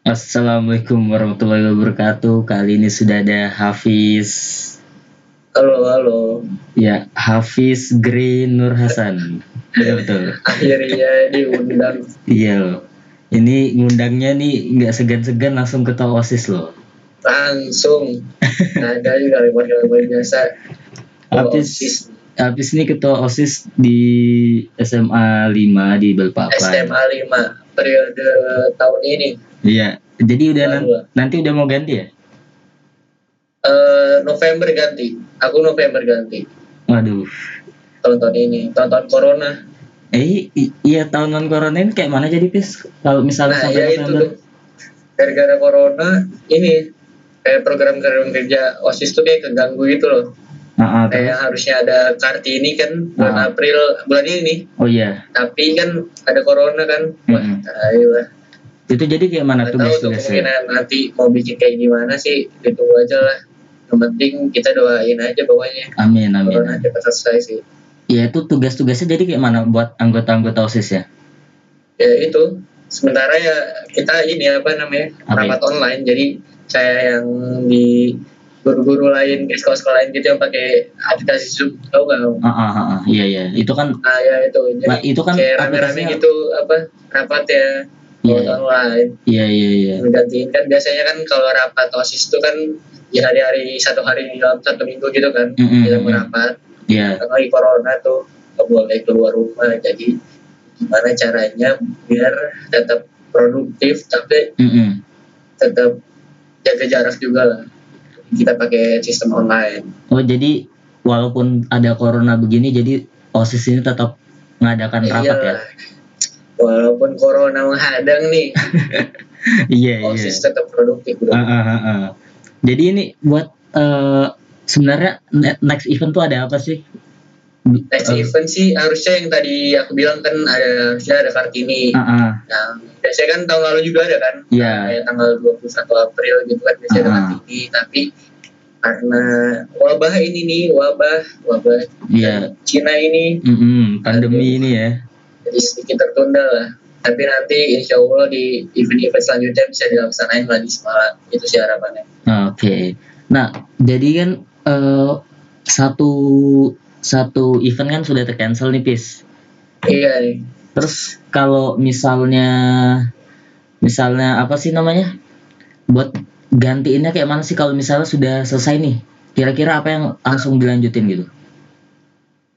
Assalamualaikum warahmatullahi wabarakatuh. Kali ini sudah ada Hafiz. Halo, halo. Ya, Hafiz Green Nur Hasan. Betul betul. Akhirnya diundang. Iya loh. Ini ngundangnya nih nggak segan-segan langsung ke OSIS loh. Langsung. Ada juga lewat-lewat biasa. Hafiz. Hafiz ini ketua OSIS di SMA 5 di Balikpapan. SMA 5 periode tahun ini. Iya. Jadi udah Lalu. nanti udah mau ganti ya? Eh November ganti. Aku November ganti. Waduh. Tahun-tahun ini. Tahun-tahun corona. Eh, i- iya tahun corona ini kayak mana jadi Pis? Kalau misalnya Nah, sampai ya itu November? Gara-gara corona ini kayak program-program kerja OSIS tuh kayak keganggu gitu loh. Ah, ah, terus? Kayak harusnya ada Kartini kan bulan Ah. April bulan ini. Oh iya. Tapi kan ada corona kan. Wah, ayolah. Itu jadi kayak mana Nggak tahu tuh tugas-tugasnya? kemungkinan nanti mau bikin kayak gimana sih ditunggu aja lah yang penting kita doain aja pokoknya Amin, amin. corona cepat selesai sih Ya itu tugas-tugasnya jadi kayak mana buat anggota-anggota OSIS ya? ya itu sementara ya kita ini apa namanya Apa rapat online jadi saya yang di guru-guru lain di sekolah-sekolah lain gitu yang pakai aplikasi Zoom tahu nggak Ah, ah, ah, ah. iya iya. Itu kan nah ya itu jadi Nah, itu kan kayak rame-rame gitu apa rapat ya Iya. online iya iya iya. gantiin kan biasanya kan kalau rapat osis itu kan di hari-hari satu hari di dalam satu minggu gitu kan Mm-mm, kita mm-mm. merapat Iya. Karena lagi corona tuh nggak boleh keluar rumah jadi gimana caranya biar tetap produktif tapi Mm-mm. tetap jaga jarak juga lah kita pakai sistem online Oh jadi walaupun ada corona begini jadi OSIS ini tetap mengadakan rapat ya? Iyalah. walaupun corona menghadang nih Iya iya. osis tetap produktif. Ah, ah, ah, ah. Jadi ini buat eh, sebenarnya ne- next event tuh ada apa sih? Next Eh, event sih harusnya yang tadi aku bilang kan ada harusnya ada kartini ah, ah. yang biasanya kan tahun lalu juga ada kan Iya. kayak tanggal 21 April gitu kan biasanya ada Ah. kartini tapi karena wabah ini nih wabah wabah Iya. Cina ini Mm-mm, pandemi ini ya. jadi sedikit tertunda lah tapi nanti insya Allah di event-event selanjutnya bisa dilaksanain lagi Semarang itu sih harapannya Oke. Nah, jadi kan eh, satu satu event kan sudah tercancel nih, Pis. iya nih Terus kalau misalnya misalnya apa sih namanya? Buat gantiinnya kayak mana sih kalau misalnya sudah selesai nih? Kira-kira apa yang langsung dilanjutin gitu?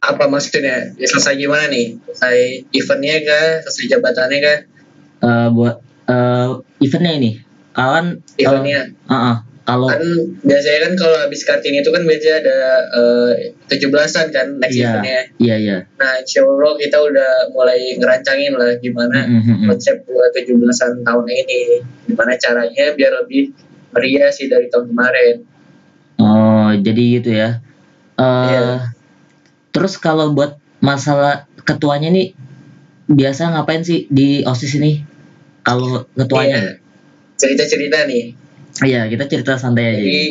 apa maksudnya ya, selesai gimana nih selesai eventnya kah selesai jabatannya kah Eh buat eh, eventnya ini. Kawan eventnya eh, ah, ah. Kalau kan biasanya kan kalau habis kartini itu kan biasanya ada tujuh belasan kan next iya, eventnya iya iya. Nah, insya Allah kita udah mulai ngerancangin lah gimana Mm, mm, mm, mm. konsep buat 17-an tahun ini. Gimana caranya biar lebih meriah sih dari tahun kemarin. Oh, jadi gitu ya. Eh Iya. Terus kalau buat masalah ketuanya nih biasa ngapain sih di OSIS ini? Kalau ketuanya? Cerita-cerita nih. Iya, kita cerita santai aja. Jadi,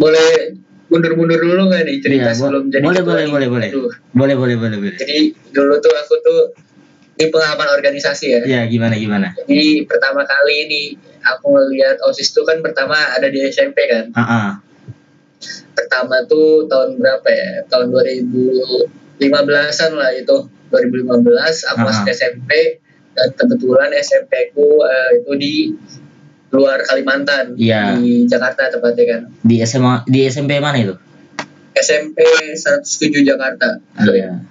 boleh mundur-mundur dulu nggak nih cerita Iya, sebelum jadi boleh, boleh, boleh, boleh. Boleh, boleh, boleh, boleh. Jadi, dulu tuh aku tuh ini pengalaman organisasi ya. Iya, gimana gimana? Jadi, pertama kali ini aku ngelihat OSIS tuh kan pertama ada di SMP kan. Ah, ah. pertama tuh tahun berapa ya tahun 2015an lah itu 2015 aku masuk Ah. SMP dan kebetulan SMP ku eh, itu di luar Kalimantan Iya. di Jakarta tepatnya kan Di SMA di SMP mana itu? SMP 107 Jakarta Iya.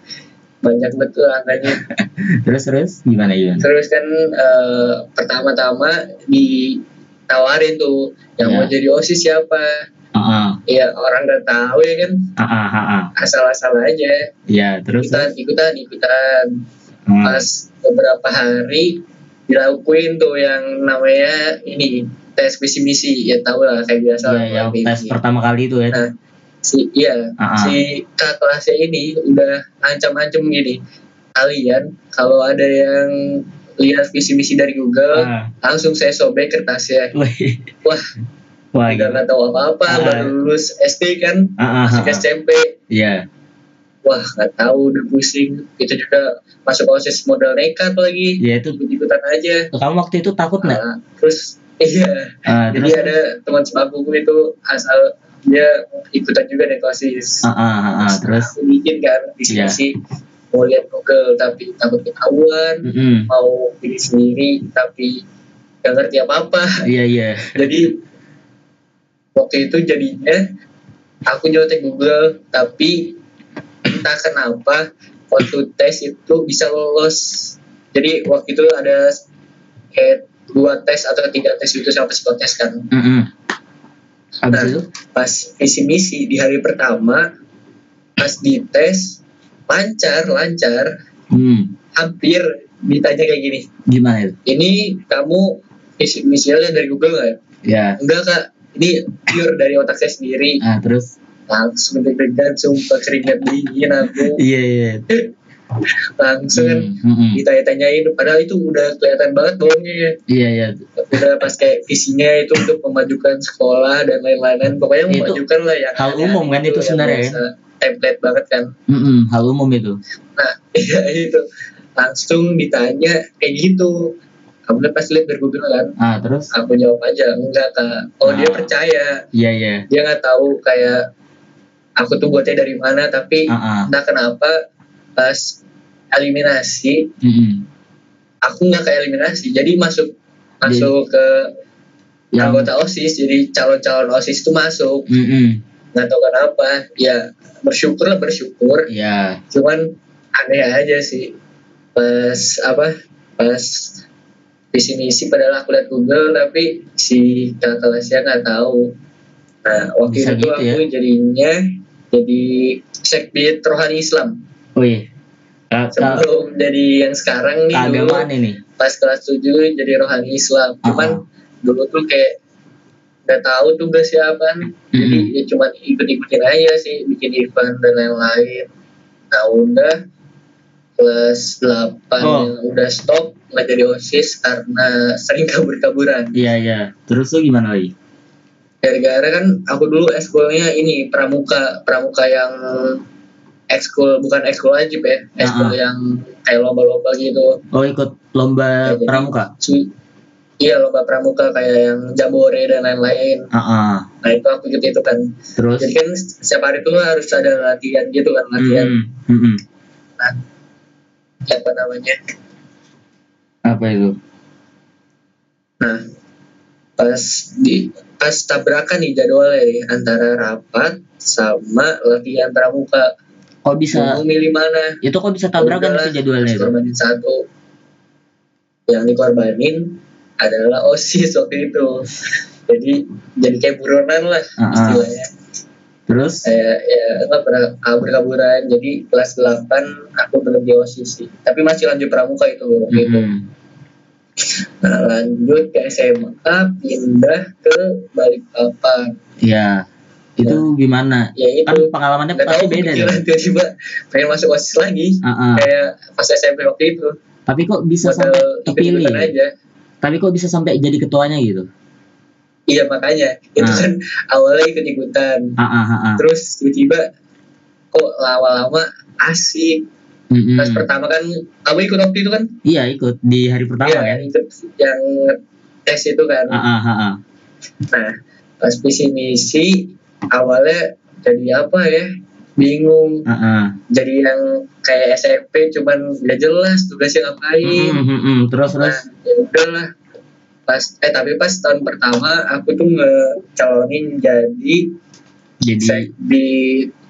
banyak betul angkanya terus terus gimana gimana? terus kan eh, pertama-tama ditawarin tuh yang Iya. mau jadi osis siapa Ah, ah. ya orang nggak tahu ya kan ah, ah. asal-asal aja Iya, terus ikutan terus. ikutan ikutan Hmm. pas beberapa hari dilakuin tuh yang namanya ini tes visi misi ya tau lah kayak biasa yang kayak tes visi. pertama kali itu ya. nah si iya ah. si kak kelasnya ini udah ancam-ancam gini kalian kalau ada yang lihat visi misi dari Google Ah. langsung saya sobek kertasnya wah Wah, udah gitu. nggak tahu apa-apa baru lulus SD kan ah. SMP Iya. Wah nggak tahu udah pusing. Itu juga masuk osis modal nekat lagi. Ya itu. Ikut ikutan aja. Kamu waktu itu takut nggak? Nah, terus iya. Ah, jadi terus? ada teman sepakuku itu asal dia ikutan juga nih osis. Ah, ah, ah, ah, terus? Aku bikin kan di sini Iya. sih. Mau lihat Google tapi takut ketahuan. Mm-mm. mau pilih sendiri tapi gak ngerti apa apa iya iya. Jadi waktu itu jadinya aku nyontek Google tapi entah kenapa waktu tes itu bisa lolos. Jadi waktu itu ada kayak dua tes atau tiga tes itu sama psikotes kan. Mm-mm. Habis Nah. pas visi misi di hari pertama pas dites lancar lancar hmm, hampir ditanya kayak gini gimana itu? ini kamu visi misinya dari Google nggak? Ya, enggak kak. Ini pure dari otak saya sendiri. Ah terus langsung deg-degan sumpah keringat dingin aku iya iya. langsung kan Hmm, ditanya-tanyain padahal itu udah kelihatan banget bohongnya ya. Iya iya. udah pas kayak visinya itu untuk memajukan sekolah dan lain-lain pokoknya Itu memajukan lah yang hal umum kan itu yang sebenarnya ya? template banget kan Mm-mm, hal umum itu. nah iya itu langsung ditanya kayak gitu kamu pas lihat dari Google kan Ah terus? aku jawab aja enggak kak oh dia Ah. percaya Iya iya. dia nggak tahu kayak aku tuh buatnya dari mana tapi ah. entah kenapa pas eliminasi Mm-mm. aku nggak ke eliminasi jadi masuk masuk ke Yang anggota osis jadi calon-calon osis itu masuk Mm-mm. nggak tahu kenapa ya bersyukur lah bersyukur Iya. cuman aneh aja sih pas apa pas visi misi padahal aku lihat Google tapi si kakak kelasnya nggak tahu nah waktu Bisa itu gitu aku jadinya jadi sekbid rohani Islam Wih. Ka- ka- sebelum jadi yang sekarang nih dulu ini. pas kelas 7 jadi rohani Islam cuman Uh-uh. dulu tuh kayak nggak tahu tugasnya apa nih jadi Mm-mm. ya cuman ikut-ikutin aja sih bikin event dan lain-lain nah udah kelas 8 Oh. yang udah stop nggak jadi osis karena sering kabur-kaburan Iya iya. Terus lu gimana lagi? Gara-gara kan aku dulu ekskulnya ini pramuka pramuka yang ekskul bukan ekskul wajib ya ekskul Uh-uh. yang kayak lomba-lomba gitu Oh ikut lomba Ya, pramuka. Iya lomba pramuka kayak yang jabore dan lain-lain Ah ah. nah itu aku ikut itu kan Terus? jadi kan setiap hari itu harus ada latihan gitu kan latihan Mm-mm. Mm-mm. apa namanya Apa itu? nah pas di pas tabrakan nih jadwalnya nih, antara rapat sama latihan pramuka Kok bisa? mau milih mana Itu kok bisa tabrakan Udahlah, itu jadwalnya itu? korbanin satu yang dikorbanin adalah osis waktu itu jadi jadi kayak buronan lah Ah, ah. istilahnya Terus? ya nggak pernah kabur-kaburan jadi kelas 8 aku belum di osis sih tapi masih lanjut pramuka itu waktu itu Mm-mm. nah lanjut ke SMA pindah ke Balikpapan Iya. Itu gimana? ya itu Kan pengalamannya nggak pasti tahu beda dong. tiba-tiba pengen masuk osis lagi Ah, ah. kayak pas SMP waktu itu Tapi kok bisa modal sampai kepilih? aja Tapi kok bisa sampai jadi ketuanya gitu? iya makanya itu Ah. kan awalnya ikut-ikutan Ah ah ah. ah. terus tiba-tiba kok lama-lama asik Mm-mm. pas pertama kan kamu ikut waktu itu kan Iya ikut di hari pertama Iya, kan? yang tes itu kan Ah ah ah. ah. nah pas visi misi awalnya jadi apa ya bingung Ah ah. jadi yang kayak SMP cuman gak jelas tugasnya ngapain Mm-mm, mm-mm. Terus terus? nah ya udahlah pas eh tapi pas tahun pertama aku tuh ngecalonin jadi Jadi di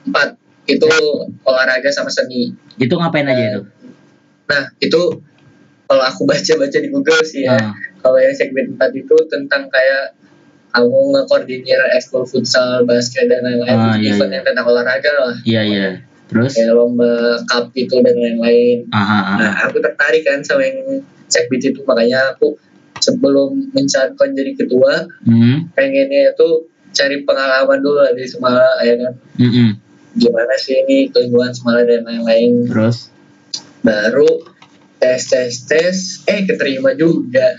empat itu olahraga sama seni itu ngapain aja itu? nah itu kalau aku baca-baca di Google sih ya Ah. kalau yang segmen 4 itu tentang kayak kamu ngekoordinir ekskul futsal, basket dan lain-lain Ah, iya, event iya. yang tentang olahraga lah Iya iya. Terus? kayak lomba cup itu dan lain-lain Ah ah ah. nah aku tertarik kan sama yang segmen itu makanya aku sebelum mencalonkan jadi ketua Hmm. pengennya itu cari pengalaman dulu lah di Semala ya kan Mm-mm. Gimana sih ini keilmuan Semala dan lain-lain Terus? baru tes tes tes eh keterima juga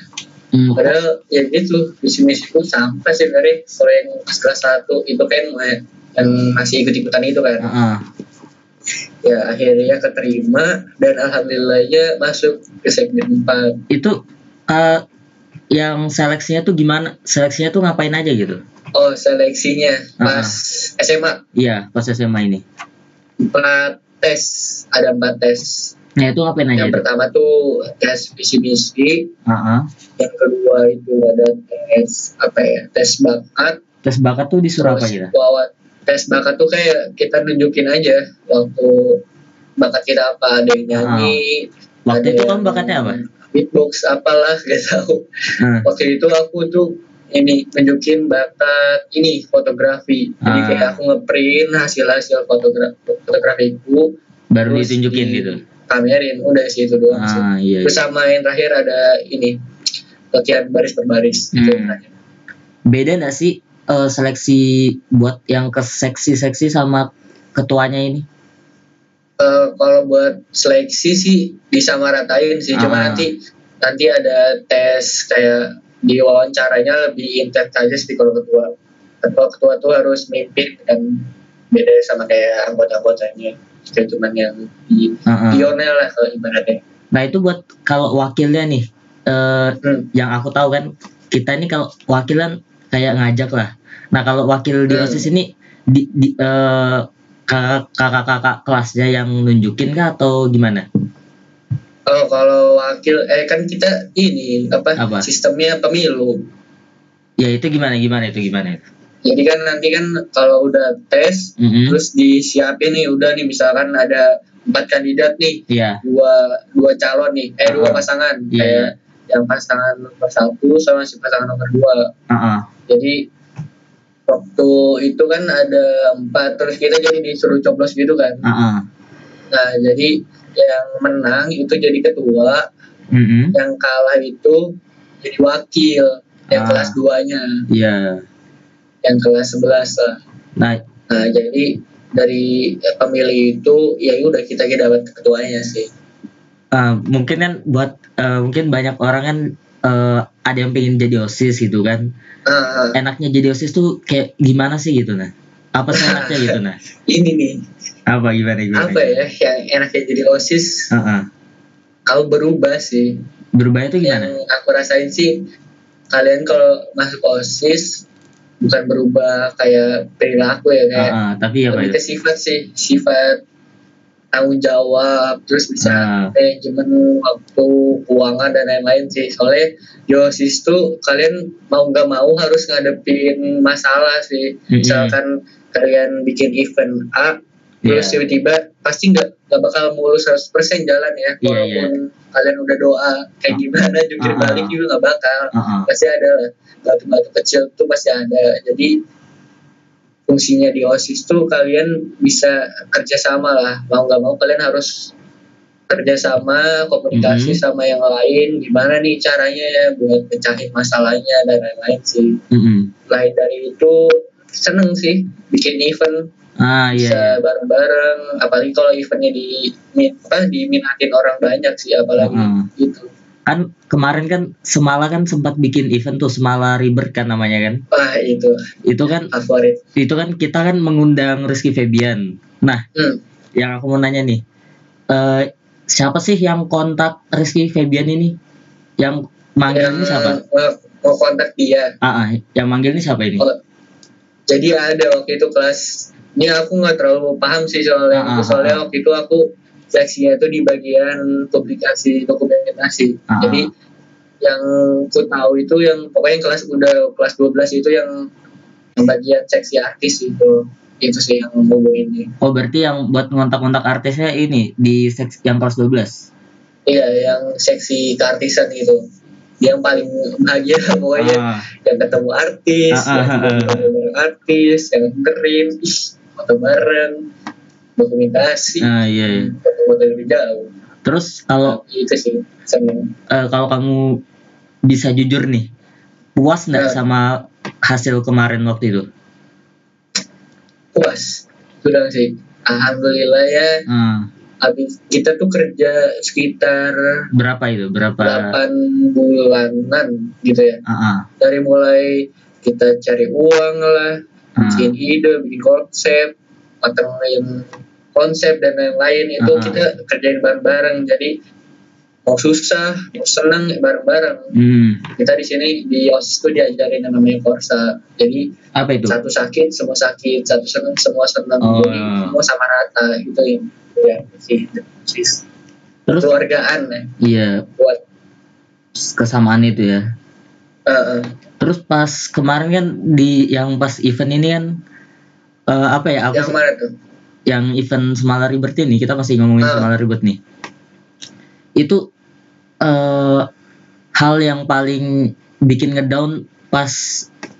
Mm. padahal ya gitu misi misiku sampai sih dari kalau yang kelas satu itu kan eh, yang masih ikut ikutan itu kan Ah ah. ya akhirnya keterima dan alhamdulillahnya masuk ke segmen 4 Itu eh, yang seleksinya tuh gimana? Seleksinya tuh ngapain aja gitu? oh seleksinya pas SMA Iya, pas SMA ini. empat tes ada empat tes Nah, itu ngapain aja yang tuh? pertama tuh tes visi misi Heeh. yang kedua itu ada tes apa ya tes bakat Tes bakat tuh disuruh apa gitu? tes bakat tuh kayak kita nunjukin aja waktu bakat kita apa ada yang nyanyi Waktu ada itu yang kamu bakatnya apa? Beatbox apalah gak tahu Nah, waktu itu aku tuh ini nunjukin bakat ini fotografi jadi Ah. kayak aku ngeprint hasil hasil fotogra fotografiku baru terus ditunjukin di- gitu. pamerin udah sih itu doang sih Ah, iya. terus sama yang terakhir ada ini latihan baris per baris Hmm. terakhir. Beda nggak sih eh, seleksi buat yang ke seksi-seksi sama ketuanya ini? Eh, kalau buat seleksi sih disamaratain sih cuma Ah. nanti nanti ada tes kayak di wawancaranya lebih intens aja sih kalau ketua ketua ketua tuh harus mimpin dan beda sama kayak anggota-anggotanya itu cuman yang di pionir lah kalau ibaratnya Nah itu buat kalau wakilnya nih, eh, Hmm. yang aku tahu kan kita ini kalau wakilan kayak ngajak lah. Nah kalau wakil di Hmm. osis ini di, di eh, kakak kakak kakak kelasnya yang nunjukin kah atau gimana? oh kalau wakil eh kan kita ini apa, Apa? sistemnya pemilu Ya itu gimana gimana itu gimana itu? jadi kan nanti kan kalau udah tes Mm-mm. terus disiapin nih udah nih misalkan ada empat kandidat nih Iya. dua dua calon nih eh dua Ah. pasangan Iya, kayak yang pasangan nomor satu sama si pasangan nomor dua Heeh. jadi waktu itu kan ada empat terus kita jadi disuruh coblos gitu kan Heeh. nah jadi yang menang itu jadi ketua Mm-mm. yang kalah itu jadi wakil yang Ah. kelas duanya Iya. yang kelas 11 lah Nah nah jadi dari eh, pemilih itu ya udah kita kita dapat ketuanya sih eh, mungkin kan buat eh, mungkin banyak orang kan eh, ada yang pengen jadi osis gitu kan. nah Enaknya jadi osis tuh kayak gimana sih gitu nah? Apa sih enaknya gitu nah? ini nih Apa gimana gimana? apa ya yang enaknya jadi osis Heeh. kalau berubah sih Berubah itu gimana? yang aku rasain sih kalian kalau masuk osis bukan berubah kayak perilaku ya kayak Heeh, tapi apa lebih ke sifat sih sifat tanggung jawab terus bisa Ah. manajemen waktu keuangan dan lain-lain sih soalnya di osis tuh kalian mau nggak mau harus ngadepin masalah sih Mm-mm. misalkan kalian bikin event A terus Iya. tiba-tiba pasti nggak nggak bakal mulus 100% jalan ya Iya, walaupun kalian udah doa kayak gimana jungkir Ah. balik juga nggak bakal Heeh. pasti ada lah batu-batu kecil tuh pasti ada jadi fungsinya di osis tuh kalian bisa kerjasama lah mau nggak mau kalian harus kerjasama komunikasi Mhm. sama yang lain gimana nih caranya ya buat pecahin masalahnya dan lain-lain sih Mm-mm. lain dari itu seneng sih bikin event Ah iya. bisa bareng-bareng apalagi kalau eventnya di apa diminatin orang banyak sih apalagi Heeh. gitu Kan kemarin kan Semala kan sempat bikin event tuh Semala Rebirth kan namanya kan. wah itu Itu kan favorit itu kan kita kan mengundang Rizky Febian. Nah, hmm. yang aku mau nanya nih. eh siapa sih yang kontak Rizky Febian ini? Yang manggil yang ini siapa? mau- mau kontak dia Ah, ah, yang manggil ini siapa ini? Oh, jadi ada waktu itu kelas ini aku nggak terlalu paham sih soalnya Ah, itu ah, soalnya ah. waktu itu aku seksinya itu di bagian publikasi dokumentasi. Ah, jadi yang ku tahu itu yang pokoknya yang kelas udah kelas 12 itu yang, yang bagian seksi artis itu itu sih yang ngomongin ini. Oh, berarti yang buat ngontak-ngontak artisnya ini di seks yang kelas 12. iya yang seksi keartisan itu yang paling bahagia pokoknya Ah, yang ketemu artis, Ah, ah, yang ah, ah. ketemu artis, yang keren, foto bareng, dokumentasi, ah, iya. iya. foto-foto lebih jauh. Terus kalau itu sih eh, kalau kamu bisa jujur nih, puas nggak Ya. sama hasil kemarin waktu itu? Puas, sudah sih. Alhamdulillah ya, Ah, habis kita tuh kerja sekitar berapa itu? Berapa? 8 bulanan gitu ya. Ah, ah, Dari mulai kita cari uang lah, ah. bikin ide, bikin konsep, matengin konsep dan lain-lain itu Ah. kita kerjain bareng-bareng jadi mau susah mau senang bareng-bareng Hmm. kita di sini di OSIS tuh diajarin yang namanya Korsa jadi Apa itu? satu sakit semua sakit satu senang semua senang Oh. jadi semua sama rata gitu ya ya sih OSIS Terus keluargaan ya iya buat kesamaan itu ya. eh, eh. Terus pas kemarin kan di yang pas event ini kan eh, apa ya? Aku yang mana tuh yang event Semala Ribet ini kita masih ngomongin Ah. Semala Ribet nih. Itu eh hal yang paling bikin ngedown pas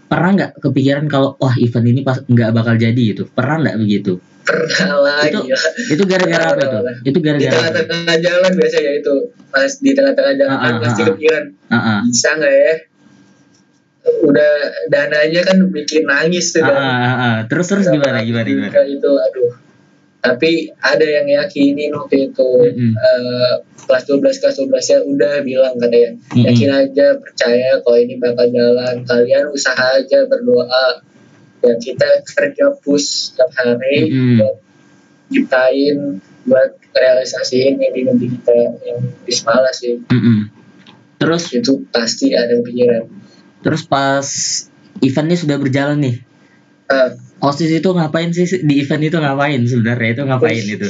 pernah nggak kepikiran kalau wah event ini pas nggak bakal jadi gitu pernah nggak begitu pernah Itu- ya itu gara-gara apa itu itu di gara-gara apa? tengah-tengah jalan biasanya itu pas di tengah-tengah jalan Ah, kan ah, pasti ah, ah. kepikiran Ah, ah. bisa nggak ya udah dananya kan bikin nangis tuh Ah, kan ah, ah, ah. terus terus gimana gimana gimana itu aduh tapi ada yang yakinin waktu itu Mm-mm. eh, kelas 12 kelas 12 ya udah bilang katanya Mm-mm. yakin aja percaya kalau ini bakal jalan kalian usaha aja berdoa ya kita kerja push setiap hari Mm-mm. buat ciptain buat realisasiin mimpi-mimpi kita yang di sih Mm-mm. terus itu pasti ada pikiran terus pas eventnya sudah berjalan nih. Ah, osis itu ngapain sih? Di event itu ngapain sebenarnya? Itu ngapain itu?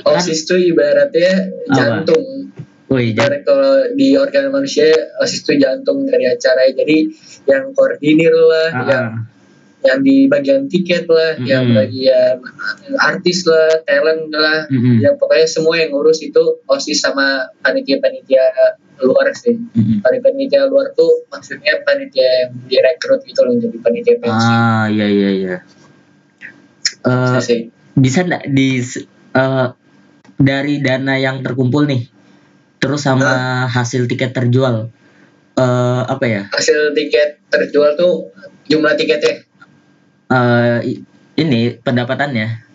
OSIS tuh ibaratnya jantung. Woi Ibarat kalau di organ manusia OSIS itu jantung dari acara. Jadi yang koordinir lah Ah, yang yang di bagian tiket lah Mm-mm. yang bagian artis lah talent lah. Mm-mm. ya pokoknya semua yang ngurus itu OSIS sama panitia-panitia luar sih. Mm-mm. panitia luar tuh maksudnya panitia yang direkrut gitu loh jadi panitia pensi. Ah iya iya iya. Sih. bisa nggak di eh, dari dana yang terkumpul nih terus sama hasil tiket terjual eh apa ya? Hasil tiket terjual tuh jumlah tiketnya? I- ini pendapatannya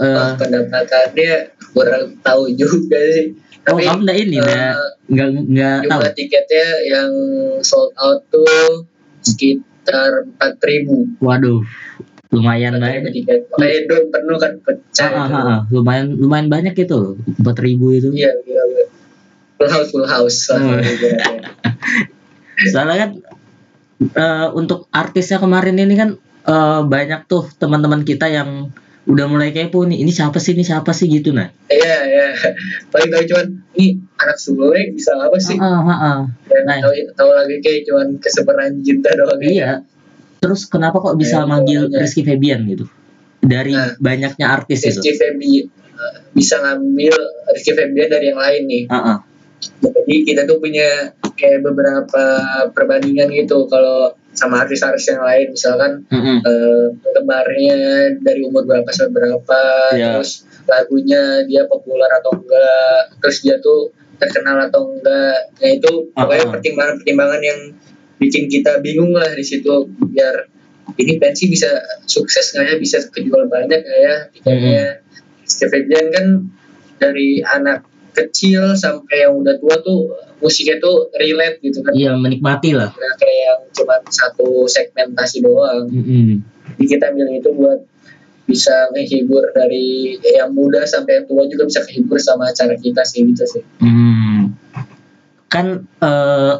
Eh, Wah, pendapatannya kurang tahu juga sih. Oh tapi kamu nggak ini eh, nggak nggak tahu? jumlah tiketnya yang sold out tuh sekitar 4000 waduh lumayan 4000 banyak. makanya itu penuh kan pecah ah, ah, ah, lumayan lumayan banyak itu empat ribu itu. Iya iya iya. full house full house ibaratnya. soalnya kan eh, untuk artisnya kemarin ini kan eh, banyak tuh teman-teman kita yang udah mulai kepo nih ini siapa sih ini siapa sih gitu nah iya iya paling tahu cuman ini anak sulung bisa apa sih Ah, ah, ah. dan Nah. tahu tahu lagi kayak cuman keseberan cinta doang iya terus kenapa kok bisa Eh, manggil makanya. Rizky Febian gitu dari Nah. banyaknya artis itu Rizky Febi eh, bisa ngambil Rizky Febian dari yang lain nih Ah, ah. jadi kita tuh punya kayak beberapa perbandingan gitu kalau sama artis-artis yang lain. Misalkan eh, penggemarnya dari umur berapa sampai berapa Iya. terus lagunya dia populer atau enggak terus dia tuh terkenal atau enggak. Nah itu pokoknya ah. pertimbangan-pertimbangan yang bikin kita bingung lah di situ biar ini pensi bisa sukses nggak ya? Bisa kejual banyak nggak ya? Tiketnya Steve kan dari anak kecil sampai yang udah tua tuh musiknya tuh relate gitu kan. Iya menikmati lah. Nggak kayak yang cuma satu segmentasi doang. Mm-mm. jadi kita ambil itu buat bisa menghibur dari yang muda sampai yang tua juga bisa kehibur sama acara kita sih gitu sih. Hmm. kan eh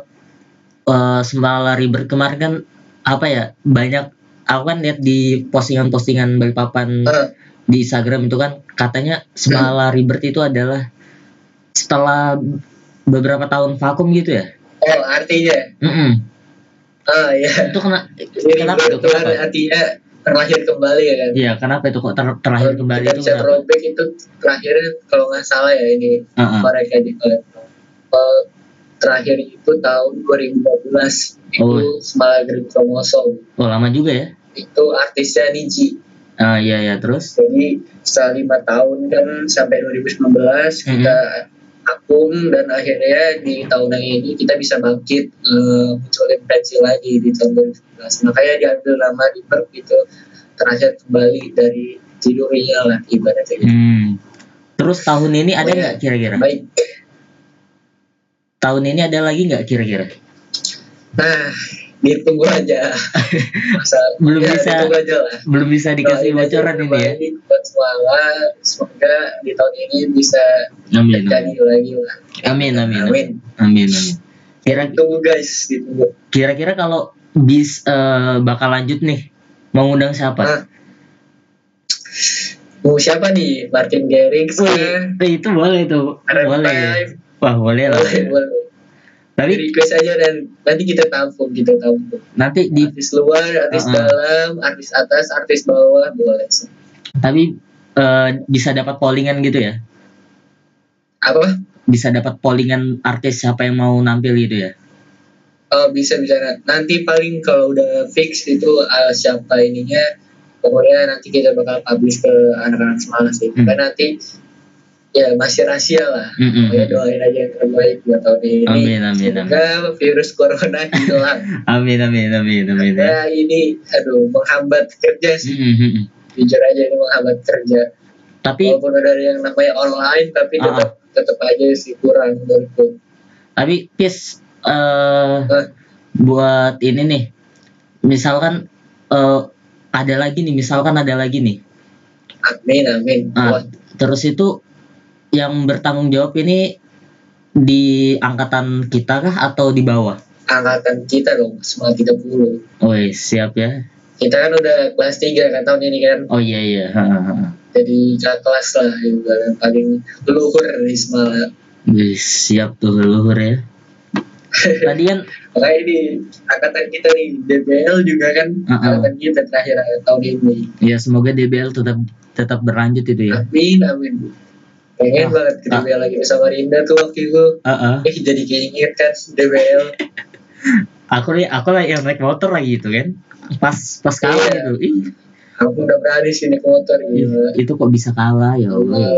eh, Semala River kemarin kan apa ya banyak aku kan lihat di postingan-postingan Balikpapan Ah, di Instagram itu kan katanya Semala River itu adalah setelah beberapa tahun vakum gitu ya oh artinya Mm-mm. ah ya itu kena jadi kenapa itu kenapa artinya terlahir kembali ya kan Iya, kenapa itu kok ter- terlahir Kalau kembali itu bisa throwback itu terakhir kalau nggak salah ya ini Ah, ah. mereka di kalau terakhir itu tahun 2012 itu Oh. Semala Green Kromosom Oh, lama juga ya? itu artisnya Niji Ah, iya ya, terus? jadi setelah lima tahun kan sampai 2019 kita akum dan akhirnya di tahun ini kita bisa bangkit eh, munculin pensi lagi di tahun 2019 makanya diambil nama River gitu terakhir kembali dari tidurnya lah ibaratnya gitu. Hmm. Terus tahun ini ada Oh, iya. nggak kira-kira? baik Tahun ini ada lagi nggak kira-kira? nah ditunggu aja. Masa, Belum ya, bisa ditunggu aja lah. belum bisa dikasih bocoran ini ya. buat semua semoga di tahun ini bisa amin terjadi lagi lah. Amin amin amin. Amin. Amin kira tunggu guys ditunggu. kira-kira kalau bis eh, bakal lanjut nih mau ngundang siapa? Nah, mau siapa nih? Martin Garrix itu boleh tuh. RM5 boleh. wah boleh lah. Boleh boleh tapi request aja dan nanti kita tampung kita tampung nanti di artis luar artis Uh-uh. dalam artis atas artis bawah boleh. Tapi eh, bisa dapat pollingan gitu ya? Apa? Bisa dapat pollingan artis siapa yang mau nampil gitu ya? Oh, bisa bisa. Nanti paling kalau udah fix itu uh, siapa ininya pokoknya nanti kita bakal publish ke anak-anak semangat sih. Hmm. Karena nanti ya masih rahasia lah. Pokoknya doain aja yang terbaik buat tahun ini. Amin, amin, semoga virus corona hilang. Amin amin amin amin ya. ini aduh menghambat kerja sih. Mm-mm. jujur aja ini menghambat kerja. Tapi walaupun ada yang namanya online tapi Ah. tetap tetap aja sih kurang menurutku. Tapi pis eh Hah? buat ini nih. Misalkan eh ada lagi nih misalkan ada lagi nih. Amin amin. Ah, Wah, terus itu yang bertanggung jawab ini di angkatan kita kah atau di bawah? angkatan kita dong semangat 30 Woi siap ya. kita kan udah kelas 3 kan tahun ini kan Oh iya iya. Ha, ha, ha. jadi kakak kelas lah yang paling leluhur di Semala Wih, siap tuh leluhur ya. Tadi kan makanya ini angkatan kita nih DBL juga kan Uh-uh. angkatan kita terakhir tahun ini ya semoga DBL tetap tetap berlanjut itu ya. amin amin pengen Ah. banget ke Ah. DBL lagi bersama Rinda tuh waktu itu Heeh. eh jadi keinget kan DBL Aku nih aku lah yang naik motor lagi itu kan. Pas pas kalah Iya. itu. Ih, aku udah berani sih naik motor gila itu kok bisa kalah ya Allah. Iya.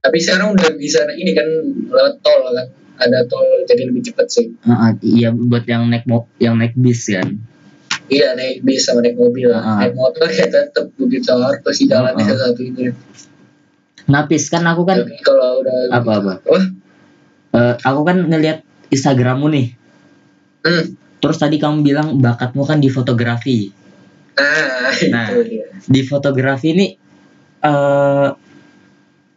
tapi sekarang udah bisa ini kan lewat tol kan ada tol jadi lebih cepet sih Heeh, iya buat yang naik mo yang naik bis kan. Iya naik bis sama naik mobil Ah. Naik motor ya tetap begitu harus sih jalannya Ah. satu ini Napis kan aku kan kalau udah apa apa. Eh, aku kan ngelihat Instagrammu nih. hmm. Terus tadi kamu bilang bakatmu kan di fotografi. Nah, Nah. itu. Di fotografi ini eh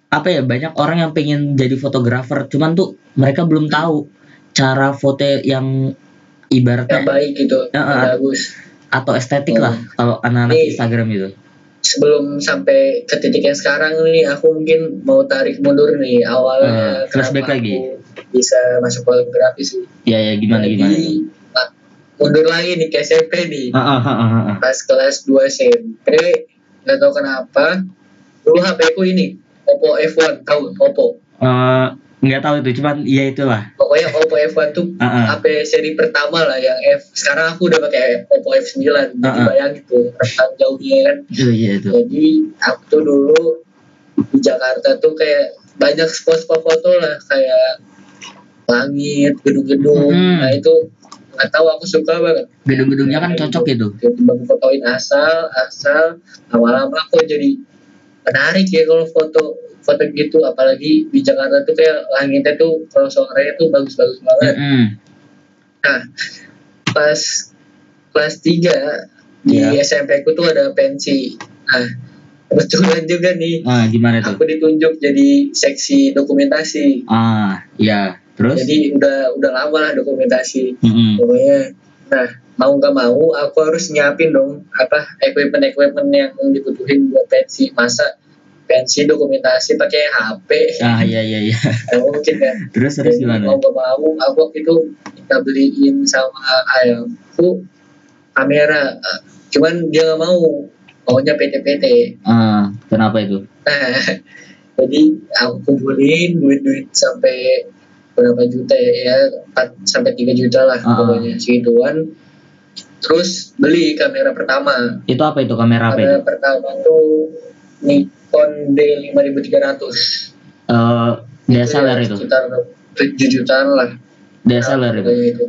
apa ya banyak orang yang pengen jadi fotografer, cuman tuh mereka belum tahu cara foto yang Yang ibaratnya baik gitu, Ah, ah. bagus. atau estetik Oh. lah kalau anak-anak. Instagram itu. Sebelum sampai ke titik yang sekarang nih, aku mungkin mau tarik mundur nih awalnya. Eh, flashback lagi. Bisa masuk fotografi sih. Ya ya gimana gimana. Jadi, ah, mundur lagi nih ke SMP nih. Ah, ah, ah, ah, ah. Pas kelas 2 SMP, nggak tahu kenapa. Dulu HP ku ini, Oppo F1, tahu Oppo. Eh, nggak tahu itu, cuman ya itulah. Pokoknya Oppo F1 tuh Ah, ah. HP seri pertama lah yang F. Sekarang aku udah pakai Oppo F9. Jadi Ah, ah. bayangin tuh rentang jauhnya kan. Itu iya itu. Jadi aku tuh dulu di Jakarta tuh kayak banyak spot-spot foto lah kayak langit, gedung-gedung. Hmm. Nah itu nggak tahu aku suka banget. Gedung-gedungnya kan cocok gitu. itu. Tiba-tiba fotoin asal, asal lama-lama aku jadi menarik ya kalau foto foto gitu apalagi di Jakarta tuh kayak langitnya tuh kalau sorenya tuh bagus-bagus banget Mm-mm. Nah, pas kelas 3 di Iya. SMP ku tuh ada pensi. Nah, kebetulan juga nih Ah, gimana tuh? aku ditunjuk jadi seksi dokumentasi. Ah, ya. Terus? Jadi udah udah lama lah dokumentasi. Mm-mm. Pokoknya nah, mau nggak mau aku harus nyiapin dong apa equipment-equipment yang dibutuhin buat pensi. Masa pensi dokumentasi pakai HP? Ah, iya iya iya. Nggak mungkin kan. Terus terus gimana? mau gak mau aku waktu itu kita beliin sama ayahku kamera cuman dia gak mau maunya PT-PT Ah, kenapa itu? nah jadi aku kumpulin duit-duit sampai berapa juta ya 4 sampai 3 juta lah Ah. pokoknya segituan terus beli kamera pertama Itu apa itu kamera apa itu? kamera pertama tuh Nikon D5300 Eh, DSLR ya itu. sekitar 7 jutaan lah DSLR itu. Pokoknya itu.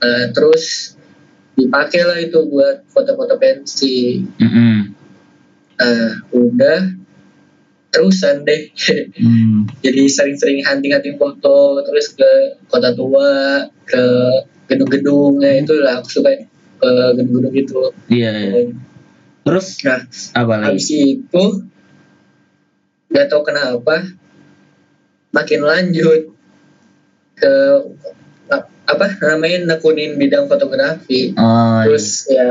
Nah, terus dipakai lah itu buat foto-foto pensi. Mm-mm. Nah, udah terusan deh. Hmm. Jadi sering-sering hunting-hunting foto, terus ke kota tua, ke gedung-gedungnya itu lah aku suka eh, gedung-gedung gitu Iya, iya. Terus nah apa lagi? habis itu nggak tahu kenapa. Makin lanjut ke apa namanya nekunin bidang fotografi. Oh, iya. terus ya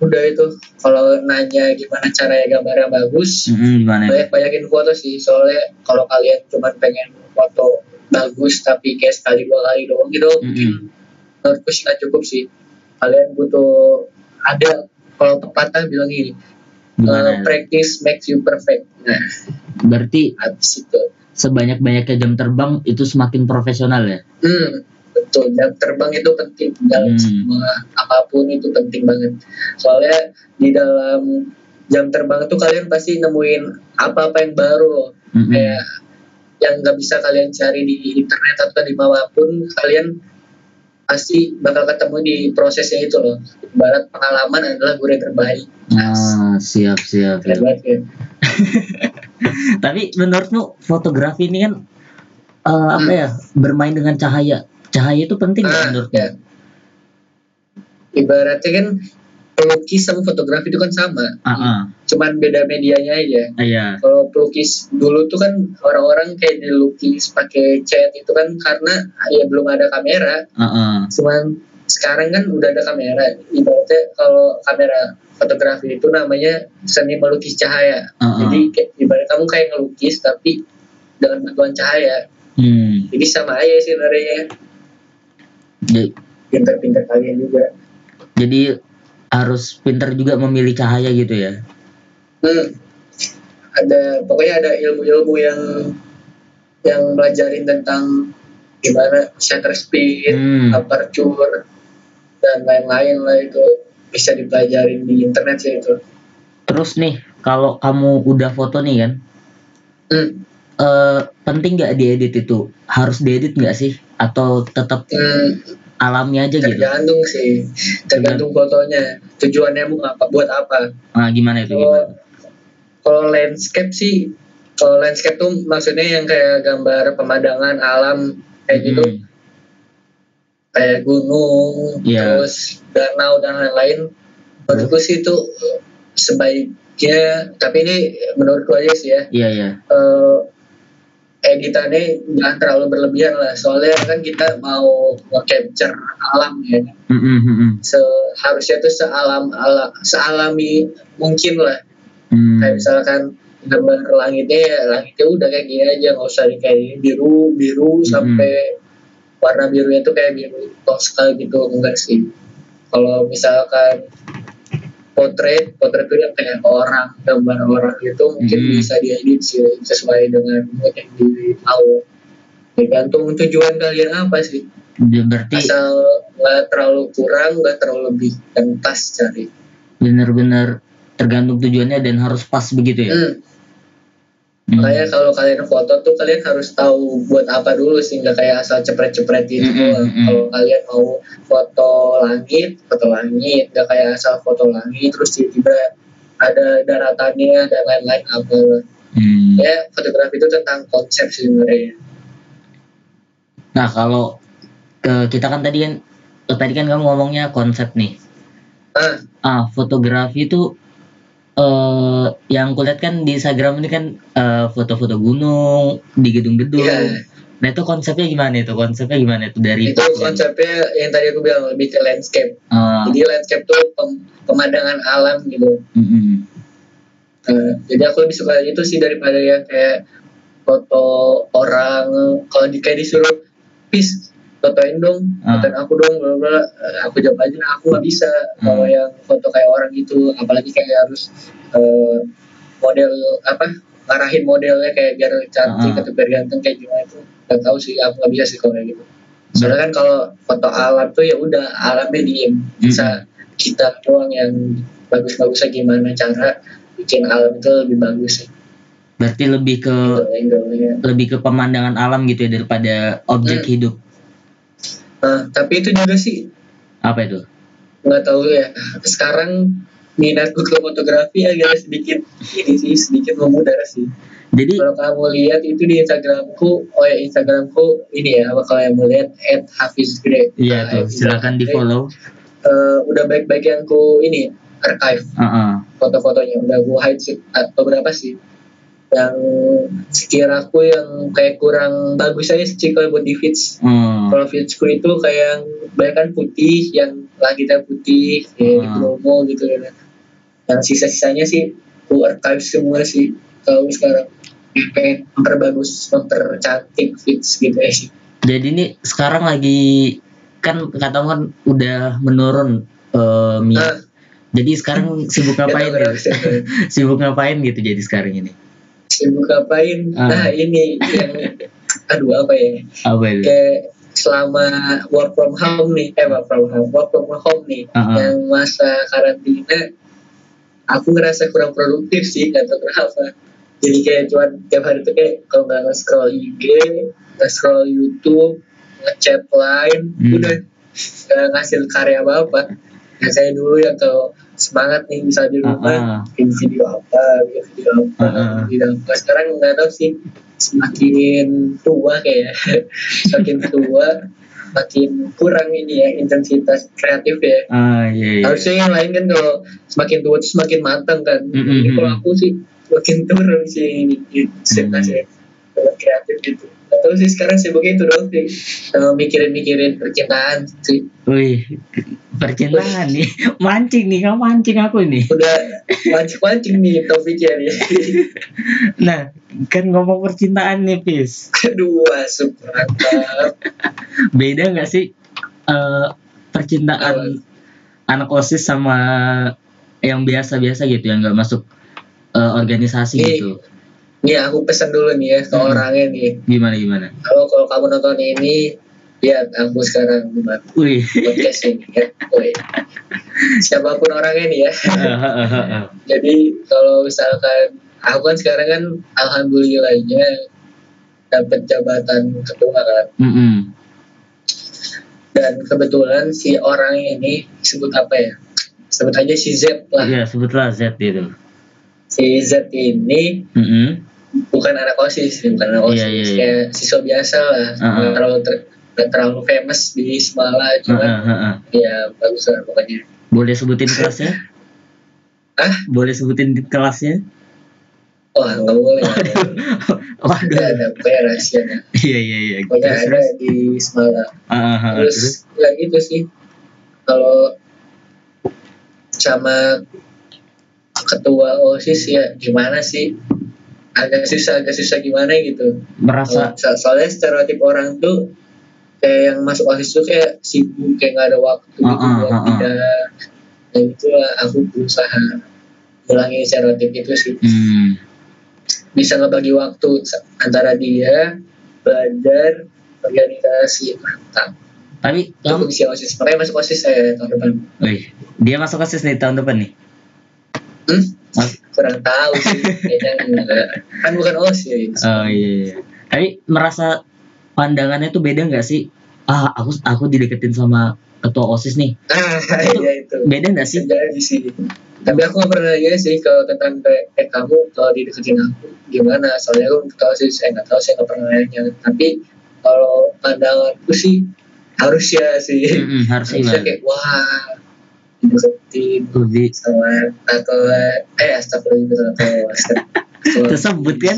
udah itu. Kalau nanya gimana caranya gambarnya bagus Mm-mm, gimana? banyak banyakin foto sih. Soalnya kalau kalian cuma pengen foto bagus tapi kayak sekali dua kali doang gitu mungkin menurutku sih nggak cukup sih. Kalian butuh ada kalau pepatah bilang gini Gimana? uh, practice makes you perfect nah Berarti habis itu sebanyak-banyaknya jam terbang itu semakin profesional ya? hmm, betul jam terbang itu penting dalam Hmm. semua apa pun itu penting banget soalnya di dalam jam terbang itu kalian pasti nemuin apa-apa yang baru loh Mm-mm. kayak yang nggak bisa kalian cari di internet atau di mana pun kalian pasti bakal ketemu di prosesnya itu loh ibarat pengalaman adalah guru yang terbaik Ah, siap, siap. Siap. banget ya. Tapi menurutmu fotografi ini kan eh, apa Hmm. ya bermain dengan cahaya? Cahaya itu penting Ah, menurutmu? ya. ibaratnya kan pelukis sama fotografi itu kan sama Ah, ah. Cuman beda medianya aja Ah, Iya. kalau pelukis dulu tuh kan orang-orang kayak dilukis pakai cat itu kan karena ya belum ada kamera Ah, ah. cuman sekarang kan udah ada kamera ibaratnya kalau kamera fotografi itu namanya seni melukis cahaya Ah, ah. jadi kayak, ibarat kamu kayak ngelukis tapi dengan bantuan cahaya Hmm. jadi sama aja sih sebenarnya Jadi, pinter-pinter kalian juga jadi harus pintar juga memilih cahaya gitu ya? Hmm. ada pokoknya ada ilmu-ilmu yang yang belajarin tentang gimana shutter speed Hmm. aperture dan lain-lain lah itu bisa dipelajarin di internet sih itu Terus nih, kalau kamu udah foto nih kan, hmm. eh penting nggak diedit itu? Harus diedit nggak sih? Atau tetap Hmm, alami aja gitu? tergantung sih tergantung fotonya tujuannya mau apa buat apa Nah, gimana itu? kalau Gimana? Kalau landscape sih kalau landscape tuh maksudnya yang kayak gambar pemandangan alam kayak gitu Hmm. kayak gunung Iya. terus danau dan lain-lain menurutku sih itu sebaiknya tapi ini menurutku aja sih ya Iya, iya. eh, editannya jangan terlalu berlebihan lah soalnya kan kita mau nge-capture alam ya Hmm, hmm, hmm, hmm. seharusnya tuh sealam ala, sealami mungkin lah Hmm. kayak misalkan gambar langitnya ya langitnya udah kayak gini aja nggak usah di kayak biru biru Mm-mm. sampai warna birunya tuh kayak biru toska gitu enggak sih kalau misalkan potret potret itu yang kayak orang gambar orang gitu mungkin Mm. bisa diedit sih sesuai dengan mood yang tahu tergantung tujuan kalian apa sih Ya, berarti asal nggak terlalu kurang nggak terlalu lebih dan pas cari benar-benar tergantung tujuannya dan harus pas begitu ya. hmm. Hmm. Makanya kalau kalian foto tuh kalian harus tahu buat apa dulu sih nggak kayak asal cepret-cepret gitu Mm, mm, doang. mm, mm. Kalau kalian mau foto langit, foto langit, nggak kayak asal foto langit terus tiba-tiba ada daratannya dan lain-lain apa. Hmm. Ya fotografi itu tentang konsep sebenarnya. Nah kalau ke kita kan tadi kan tadi kan kamu ngomongnya konsep nih. Ah, Ah fotografi itu eh yang kulihat kan di Instagram ini kan eh, foto-foto gunung di gedung-gedung. Iya. Nah itu konsepnya gimana itu? Konsepnya gimana itu dari itu konsepnya yang tadi aku bilang lebih ke landscape. Ah, Jadi landscape tuh pem- pemandangan alam gitu. mm-mm. Nah, jadi aku lebih suka itu sih daripada yang kayak foto orang kalau di kayak disuruh pis fotoin dong Ah. fotoin aku dong bla bla Eh, aku jawab aja aku nggak bisa kalau Hmm. yang foto kayak orang gitu apalagi kayak harus eh, model apa ngarahin modelnya kayak biar cantik Ah. atau biar ganteng kayak gimana itu nggak tahu sih aku nggak bisa sih kalau kayak gitu soalnya kan kalau foto alam tuh ya udah alamnya diem bisa kita doang yang bagus-bagusnya gimana cara bikin alam itu lebih bagus sih Berarti lebih ke angle-nya. lebih ke pemandangan alam gitu ya daripada objek Hmm. hidup. Nah, tapi itu juga sih. Apa itu? nggak tahu ya. Sekarang minatku ke fotografi agak sedikit ini sih sedikit memudar sih. Jadi kalau kamu lihat itu di Instagramku oh ya Instagramku ini ya kalau yang mau lihat at Hafiz Gre iya tuh. Silakan di follow. Eh, udah baik-baik yang ku ini archive. Foto-fotonya udah gue hide sih ah, beberapa sih yang sekiraku yang kayak kurang bagus aja sih kalau buat di Hmm. kalau feedsku itu kayak yang banyak kan putih yang langitnya putih kayak Hmm. promo gitu ya yang sisa-sisanya sih ku archive semua sih kalau sekarang pengen memperbagus mempercantik feeds gitu ya sih Jadi ini sekarang lagi kan katamu kan udah menurun eh, minat. nah Jadi sekarang sibuk ngapain kenapa. sibuk ngapain gitu jadi sekarang ini? Sibuk ngapain Ah. nah ini yang aduh apa ya Apa itu? kayak selama work from home nih eh work from home work from home nih Ah, ah. yang masa karantina aku ngerasa kurang produktif sih gak tau kenapa jadi kayak cuman tiap hari tuh kayak kalau nggak nge-scroll IG nge-scroll YouTube ngechat line Hmm. udah nggak ngasih karya apa apa nah saya dulu yang kalau semangat nih bisa di rumah Ah, ah. bikin video apa bikin video apa Ah, ah. video apa sekarang nggak tahu sih semakin tua kayak semakin tua makin kurang ini ya intensitas kreatif ya Ah iya iya. harusnya yang lain kan kalau semakin tua itu semakin matang kan Mm-mm. Jadi kalau aku sih makin turun sih ini intensitasnya dalam kreatif gitu atau sih sekarang sih begitu dong sih mikirin-mikirin percintaan sih Wih, percintaan nih. Mancing nih, kamu mancing aku nih. udah mancing-mancing nih topiknya nih Nah, kan ngomong percintaan nih, Pis. aduh asuk mantap Beda nggak sih eh, percintaan anak OSIS sama yang biasa-biasa gitu, yang nggak masuk eh, organisasi Nih. gitu. Nih aku pesan dulu nih ya ke Hmm. orangnya nih Gimana gimana? kalau kalau kamu nonton ini lihat aku sekarang buat podcast ini ya siapa pun orangnya nih ya jadi kalau misalkan aku kan sekarang kan alhamdulillahnya dapat jabatan ketua kan Mm-mm. dan kebetulan si orang ini disebut apa ya sebut aja si Z lah Iya, sebutlah Z gitu. si Z ini Mm-mm. Bukan anak osis bukan anak osis Iya, iya, iya. kayak siswa biasa lah Ah, ah. nggak terlalu ter- nggak terlalu famous di Semala Ah, cuman ah, ah, ah. ya bagus lah pokoknya Boleh sebutin kelasnya? ah Boleh sebutin di kelasnya? wah nggak boleh Waduh. Nggak ada pokoknya rahasia. Iya iya iya. pokoknya Terus ada terus. di Semala Ah, ah, ah, terus terus. ya gitu sih kalau sama ketua osis ya gimana sih agak susah agak susah gimana gitu. Merasa. So- soalnya stereotip orang tuh kayak yang masuk osis tuh kayak sibuk kayak nggak ada waktu Ah, gitu ah, buat ah, ah. pindah. Dan itu aku berusaha ngilangin stereotip itu sih. Hmm, bisa ngebagi waktu antara dia belajar organisasi mantap. Tapi itu kamu, bisa osis makanya masuk osis saya tahun depan. Wih, dia masuk kasus nih tahun depan nih. Hmm? Kurang tahu sih kayaknya enggak kan bukan osis Oh iya, iya. Tapi merasa pandangannya tuh beda nggak sih? Ah, aku aku dideketin sama ketua osis nih. ah iya itu Beda nggak sih? jadi sih tapi aku gak pernah nanya sih kalau tentang kayak eh, kamu kalau dideketin aku gimana soalnya aku nggak tahu sih saya nggak tahu saya nggak pernah nanya tapi kalau pandanganku sih harusnya sih Mm-mm, harusnya harusnya kayak wah dideketin Lebih sama atau eh astagfirullah atau tersebut kan?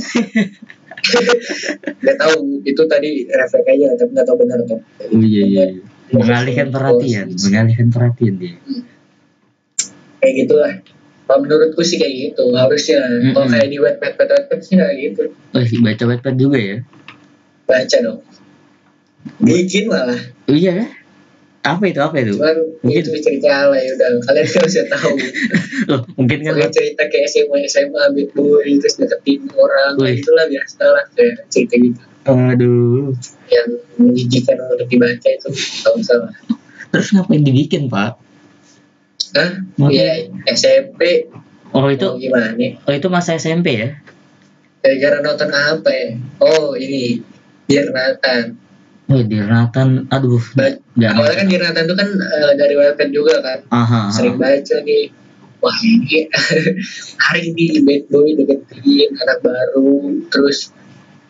nggak tahu itu tadi refleks aja tapi nggak tahu benar atau Oh iya iya. iya. Mengalihkan perhatian, mengalihkan perhatian dia. kayak gitulah kalau menurutku sih kayak gitu harusnya kalau Mm-mm. kayak di web web sih kayak gitu Wih, baca Wattpad juga ya? baca dong bikin malah Oh, iya ya? Apa itu? Apa itu? cuman Mungkin- itu cerita alay udah kalian kan bisa tahu Loh, mungkin kan kalian cerita kayak SMA SMA ambil boy terus deketin orang Wih. itulah biasa lah kayak cerita gitu Aduh. yang menjijikan untuk dibaca itu kalau salah Terus ngapain dibikin, Pak? Hah? Mau- ya SMP Oh, itu gimana nih oh itu masa SMP ya? gara-gara nonton apa ya oh ini Dear Nathan Wih, di Nathan, aduh, Ba- awalnya kan Dear Nathan itu kan eh, dari webpad juga kan. Aha, aha. sering baca nih wah ini hari ini bad boy deketin anak baru terus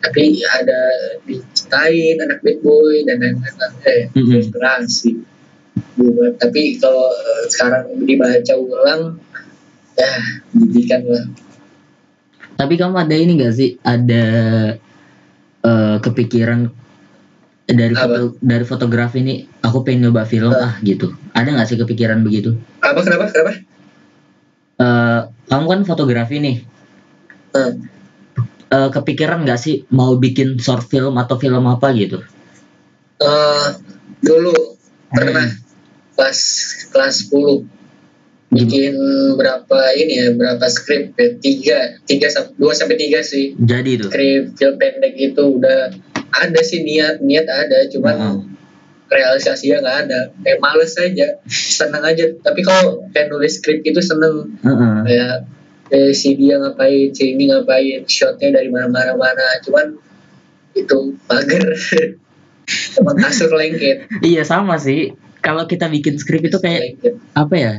tapi ada dicintain anak bad boy dan lain-lain. Eh inspirasi. Buat- tapi kalau eh, sekarang dibaca ulang ya didikan lah. Tapi kamu ada ini gak sih? Ada eh, kepikiran dari Apa? foto dari fotografi ini aku pengen nyoba film Ah. ah gitu. Ada nggak sih kepikiran begitu? apa kenapa kenapa Eh, kamu kan fotografi nih. Eh, Eh, kepikiran nggak sih mau bikin short film atau film apa gitu? eh, dulu pernah kelas kelas 10 bikin berapa ini ya berapa skrip ya tiga tiga dua sampai tiga sih Jadi itu. skrip film pendek itu udah ada sih niat niat ada cuman Heeh. realisasinya nggak ada kayak males aja seneng aja tapi kalau kayak nulis skrip itu seneng Heeh. kayak eh, si dia ngapain si ini ngapain shotnya dari mana mana mana cuman itu mager emang kasur lengket Iya sama sih. Kalau kita bikin skrip itu kayak lengket apa ya?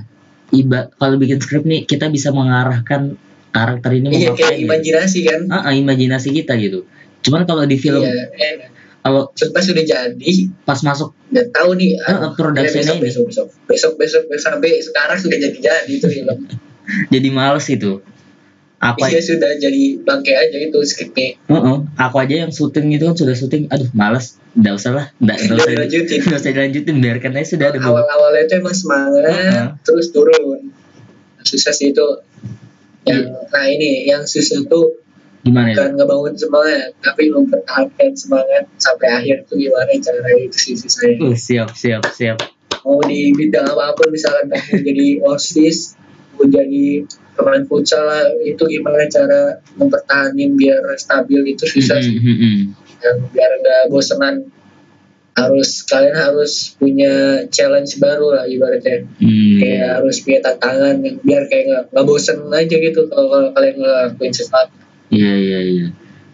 Iba kalau bikin skrip nih kita bisa mengarahkan karakter ini mau iya kayak ngapain. gitu. imajinasi kan Ah, ah, imajinasi kita gitu. Cuman kalau di film iya eh, kalau pas udah jadi pas masuk udah tahu nih Ah, aduh, production besok, besok besok besok besok besok sampai sekarang sudah jadi jadi itu film jadi males itu. Aku iya sudah jadi bangke aja itu skripnya Heeh, aku aja yang syuting itu kan sudah syuting, aduh males, nggak usah lah, nggak nggak usah dilanjutin. nggak usah dilanjutin, biarkan aja sudah ada beberapa. awal-awalnya itu emang semangat Heeh. terus turun susah sih itu yang Iya. nah ini yang susah tuh Gimana itu? bukan ngebangun semangat tapi mempertahankan semangat sampai akhir tuh gimana cara itu sih susahnya Uh, siap, siap, siap. mau di bidang apa pun misalkan kamu jadi osis mau jadi pemain futsal lah itu gimana cara mempertahankan biar stabil itu susah sih Mm, mm, mm. Dan biar nggak bosenan harus kalian harus punya challenge baru lah ibaratnya Hmm, kayak harus punya tantangan yang biar kayak nggak nggak bosen aja gitu kalau, kalau kalian ngelakuin sesuatu Iya, iya, iya.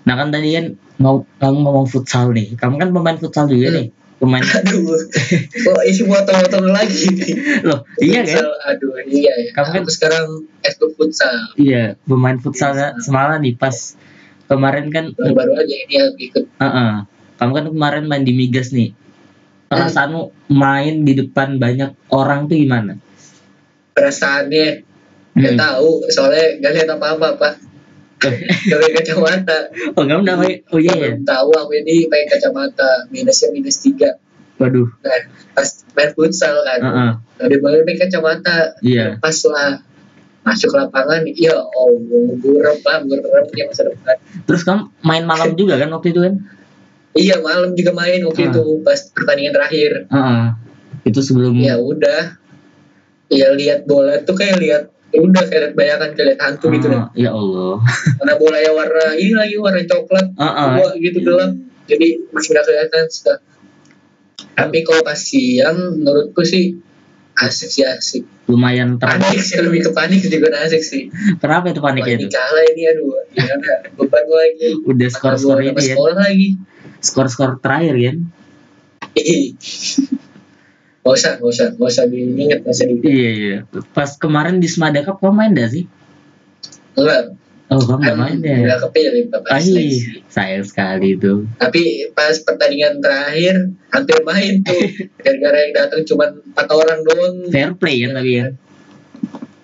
Nah kan tadi kan mau kamu ngomong futsal nih, kamu kan pemain futsal juga Hmm. nih, pemain. aduh kok isi foto-foto lagi Loh, iya kan? Futsal, aduh iya ya Kamu kan- sekarang ekskul futsal Iya, pemain futsal Iya. semalam nih pas kemarin kan baru-baru aja ini aku ikut Heeh. Kamu kan kemarin main di Migas nih. Perasaanmu main di depan banyak orang tuh gimana? perasaannya nggak Hmm. tahu soalnya nggak lihat apa-apa pak pakai kacamata Oh, kamu udah main? Oh iya ya. tahu aku ini pakai kacamata minusnya minus tiga Waduh. nah pas main futsal kan udah boleh pakai kacamata Iya. pas lah masuk lapangan ya Allah burem lah buremnya masa depan Terus kamu main malam juga kan waktu itu kan? iya malam juga main waktu itu pas pertandingan terakhir. Itu sebelum ya udah ya lihat bola tuh kayak lihat ya udah kayak bayangan kayak hantu gitu Ah, deh Ya Allah. karena bolanya warna ini lagi warna coklat Heeh. tua gitu gelap jadi masih nggak kelihatan sudah tapi kalau pas siang menurutku sih asik sih asik Lumayan ter. panik sih lebih ke panik juga asik sih Kenapa itu paniknya panik itu? kalah ini aduh gimana beban gua lagi Udah skor-skor Mana gua ini ya. sekolah lagi Skor-skor terakhir kan? Gak usah, gak usah, gak usah diinget, gak usah diinget. Iya iya. Pas kemarin di Smada Cup kamu main gak sih? Enggak, Oh kamu gak main ya? udah kepilih Bapak seleksi. iya. Sayang sekali itu. Tapi pas pertandingan terakhir hampir main tuh. Gara-gara yang datang cuma empat orang doang. Fair play kan tapi kan?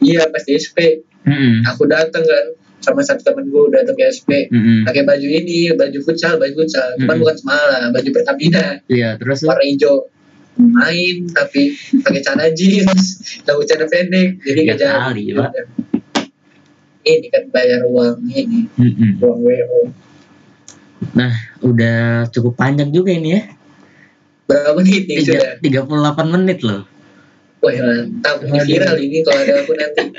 Iya pas di SP, Mm-mm. aku datang kan sama satu temen gue datang ke SP Mm-mm. pakai baju ini baju futsal baju futsal cuman Mm-mm. bukan semalam baju Pertamina Iya terus warna hijau main tapi pakai celana jeans tahu celana pendek jadi Tiga gak jadi ini kan bayar uang ini Mm-mm. uang WO Nah, udah cukup panjang juga ini ya. berapa menit nih sudah Tiga, 38 menit loh. wah mantap ini viral ini kalau ada aku nanti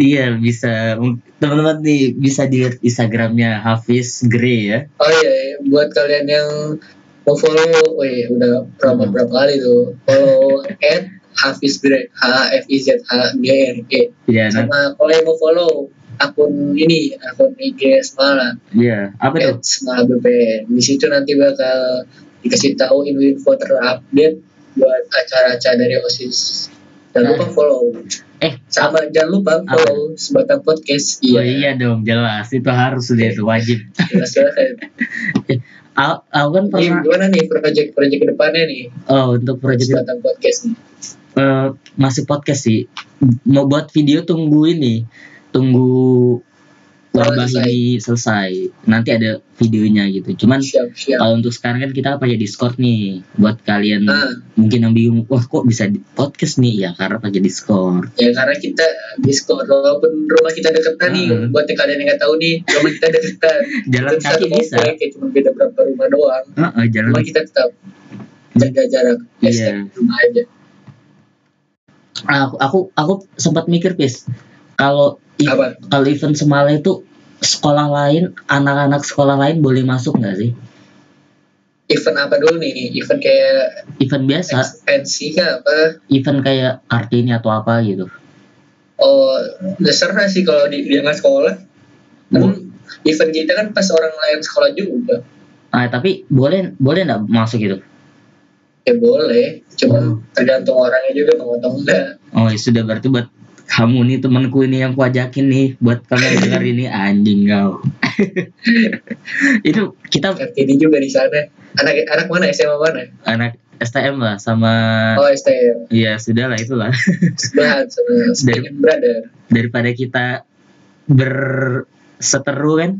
Iya, bisa. Teman-teman nih bisa dilihat Instagramnya Hafiz Grey ya. oh iya iya. buat kalian yang mau follow oh iya udah Hmm. berapa kali tuh follow at Hafiz Greg H F I Z H G R E Iya, nah, sama kalau yang mau follow akun ini akun IG Semala iya. Apa tuh? Semala BPN di situ nanti bakal dikasih tahu info-info terupdate buat acara-acara dari OSIS jangan lupa follow Eh, sama jangan lupa follow sebatang podcast Oh iya dong, jelas. Itu harus deh, itu wajib. jelas banget Aku, aku kan Ini pernah gimana nih project-project ke depannya nih oh untuk project sebatang podcast nih eh, masih podcast sih. Mau buat video tunggu ini. Tunggu wabah selesai. ini selesai. Nanti ada videonya gitu. Cuman siap siap kalau untuk sekarang kan kita pakai Discord nih. Buat kalian nah mungkin yang bingung, wah kok bisa di podcast nih? Ya karena pakai Discord. ya karena kita Discord walaupun rumah kita deketan nih Hmm. buat yang kalian yang nggak tahu nih rumah kita deketan Jalan Kita kaki bisa. kayak cuma beda berapa rumah doang Heeh, jalan rumah kita tetap jaga jarak hashtag rumah aja aku aku aku sempat mikir pis kalau kalau event semala itu sekolah lain anak-anak sekolah lain boleh masuk nggak sih? Event apa dulu nih? Event kayak event biasa. kah apa? Event kayak kartini atau apa gitu. Oh dasar sih kalau di dia nggak sekolah. Kan Bu- event kita kan pas orang lain sekolah juga. Ah tapi boleh boleh nggak masuk gitu? Ya boleh cuma Hmm. tergantung orangnya juga mau atau enggak. Oh ya sudah berarti buat kamu nih temanku ini yang kuajakin nih buat kamu yang dengar ini. Anjing kau. Itu kita ini juga di sana. Anak anak mana? SMA mana? Anak STM lah sama oh STM ya sudah lah itulah. Sama Speaking Brother. daripada kita berseteru kan?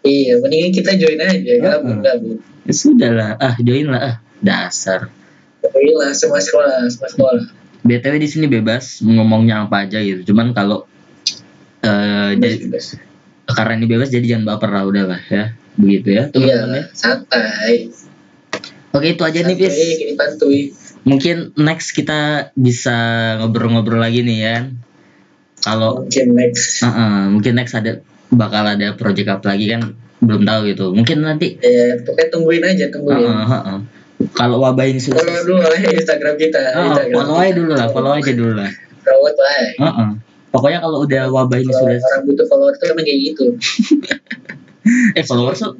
Iya mendingan kita join aja. Gabung Hmm. gabung ya sudah lah ah join lah. Ah dasar. Gila, semua sekolah semua sekolah btw di sini bebas ngomongnya apa aja gitu. Cuman kalau eh jadi Bebas. karena ini bebas jadi jangan baper lah udah lah ya. Begitu ya iya teman-teman ya. santai. Oke itu aja nih santai gini pantui mungkin next kita bisa ngobrol-ngobrol lagi nih ya. Kalau mungkin next. Uh-uh, mungkin next ada bakal ada project apa lagi kan belum tahu gitu. Mungkin nanti ya pokoknya tungguin aja tungguin. Uh-uh, uh-uh. Kalau wabah ini sudah follow dulu lah Instagram kita Oh, Instagram follow aja dulu lah follow aja dulu lah. Rawat lah. Uh-uh. pokoknya kalau udah wabah ini kalau sudah orang butuh follower tuh emang kayak gitu. Eh followers tuh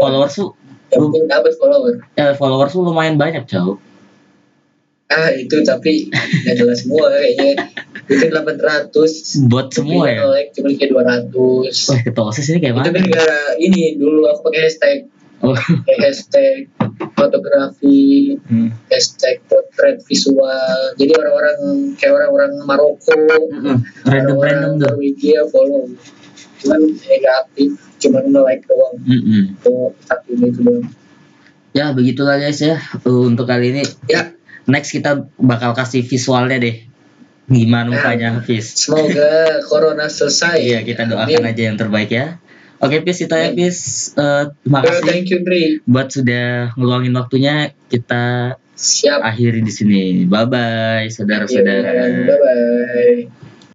followers tuh yang penting dapat follower. Eh, followers tuh lumayan banyak cow ah itu tapi nggak jelas semua kayaknya. Itu 800 buat semua ya? like cuma kayak 200 wah ketua osis ini kayak itu mana? gara ini dulu aku pakai hashtag. Oh. Kayak hashtag fotografi hmm. hashtag portrait visual. Jadi orang-orang kayak orang-orang Maroko. Mm-mm. random random tuh. Norwegia follow. Cuman ya nggak aktif cuman nge-like doang. Mm-mm. tuh satu ini itu doang. Ya begitulah guys ya untuk kali ini. Ya. Next kita bakal kasih visualnya deh. Gimana mukanya Fis semoga corona selesai. Iya kita doakan Amin. aja yang terbaik ya oke Fis itu ya. Fis Eh, terima kasih thank you Dri buat sudah ngeluangin waktunya. Kita siap. akhiri di sini. Bye bye saudara-saudara. bye bye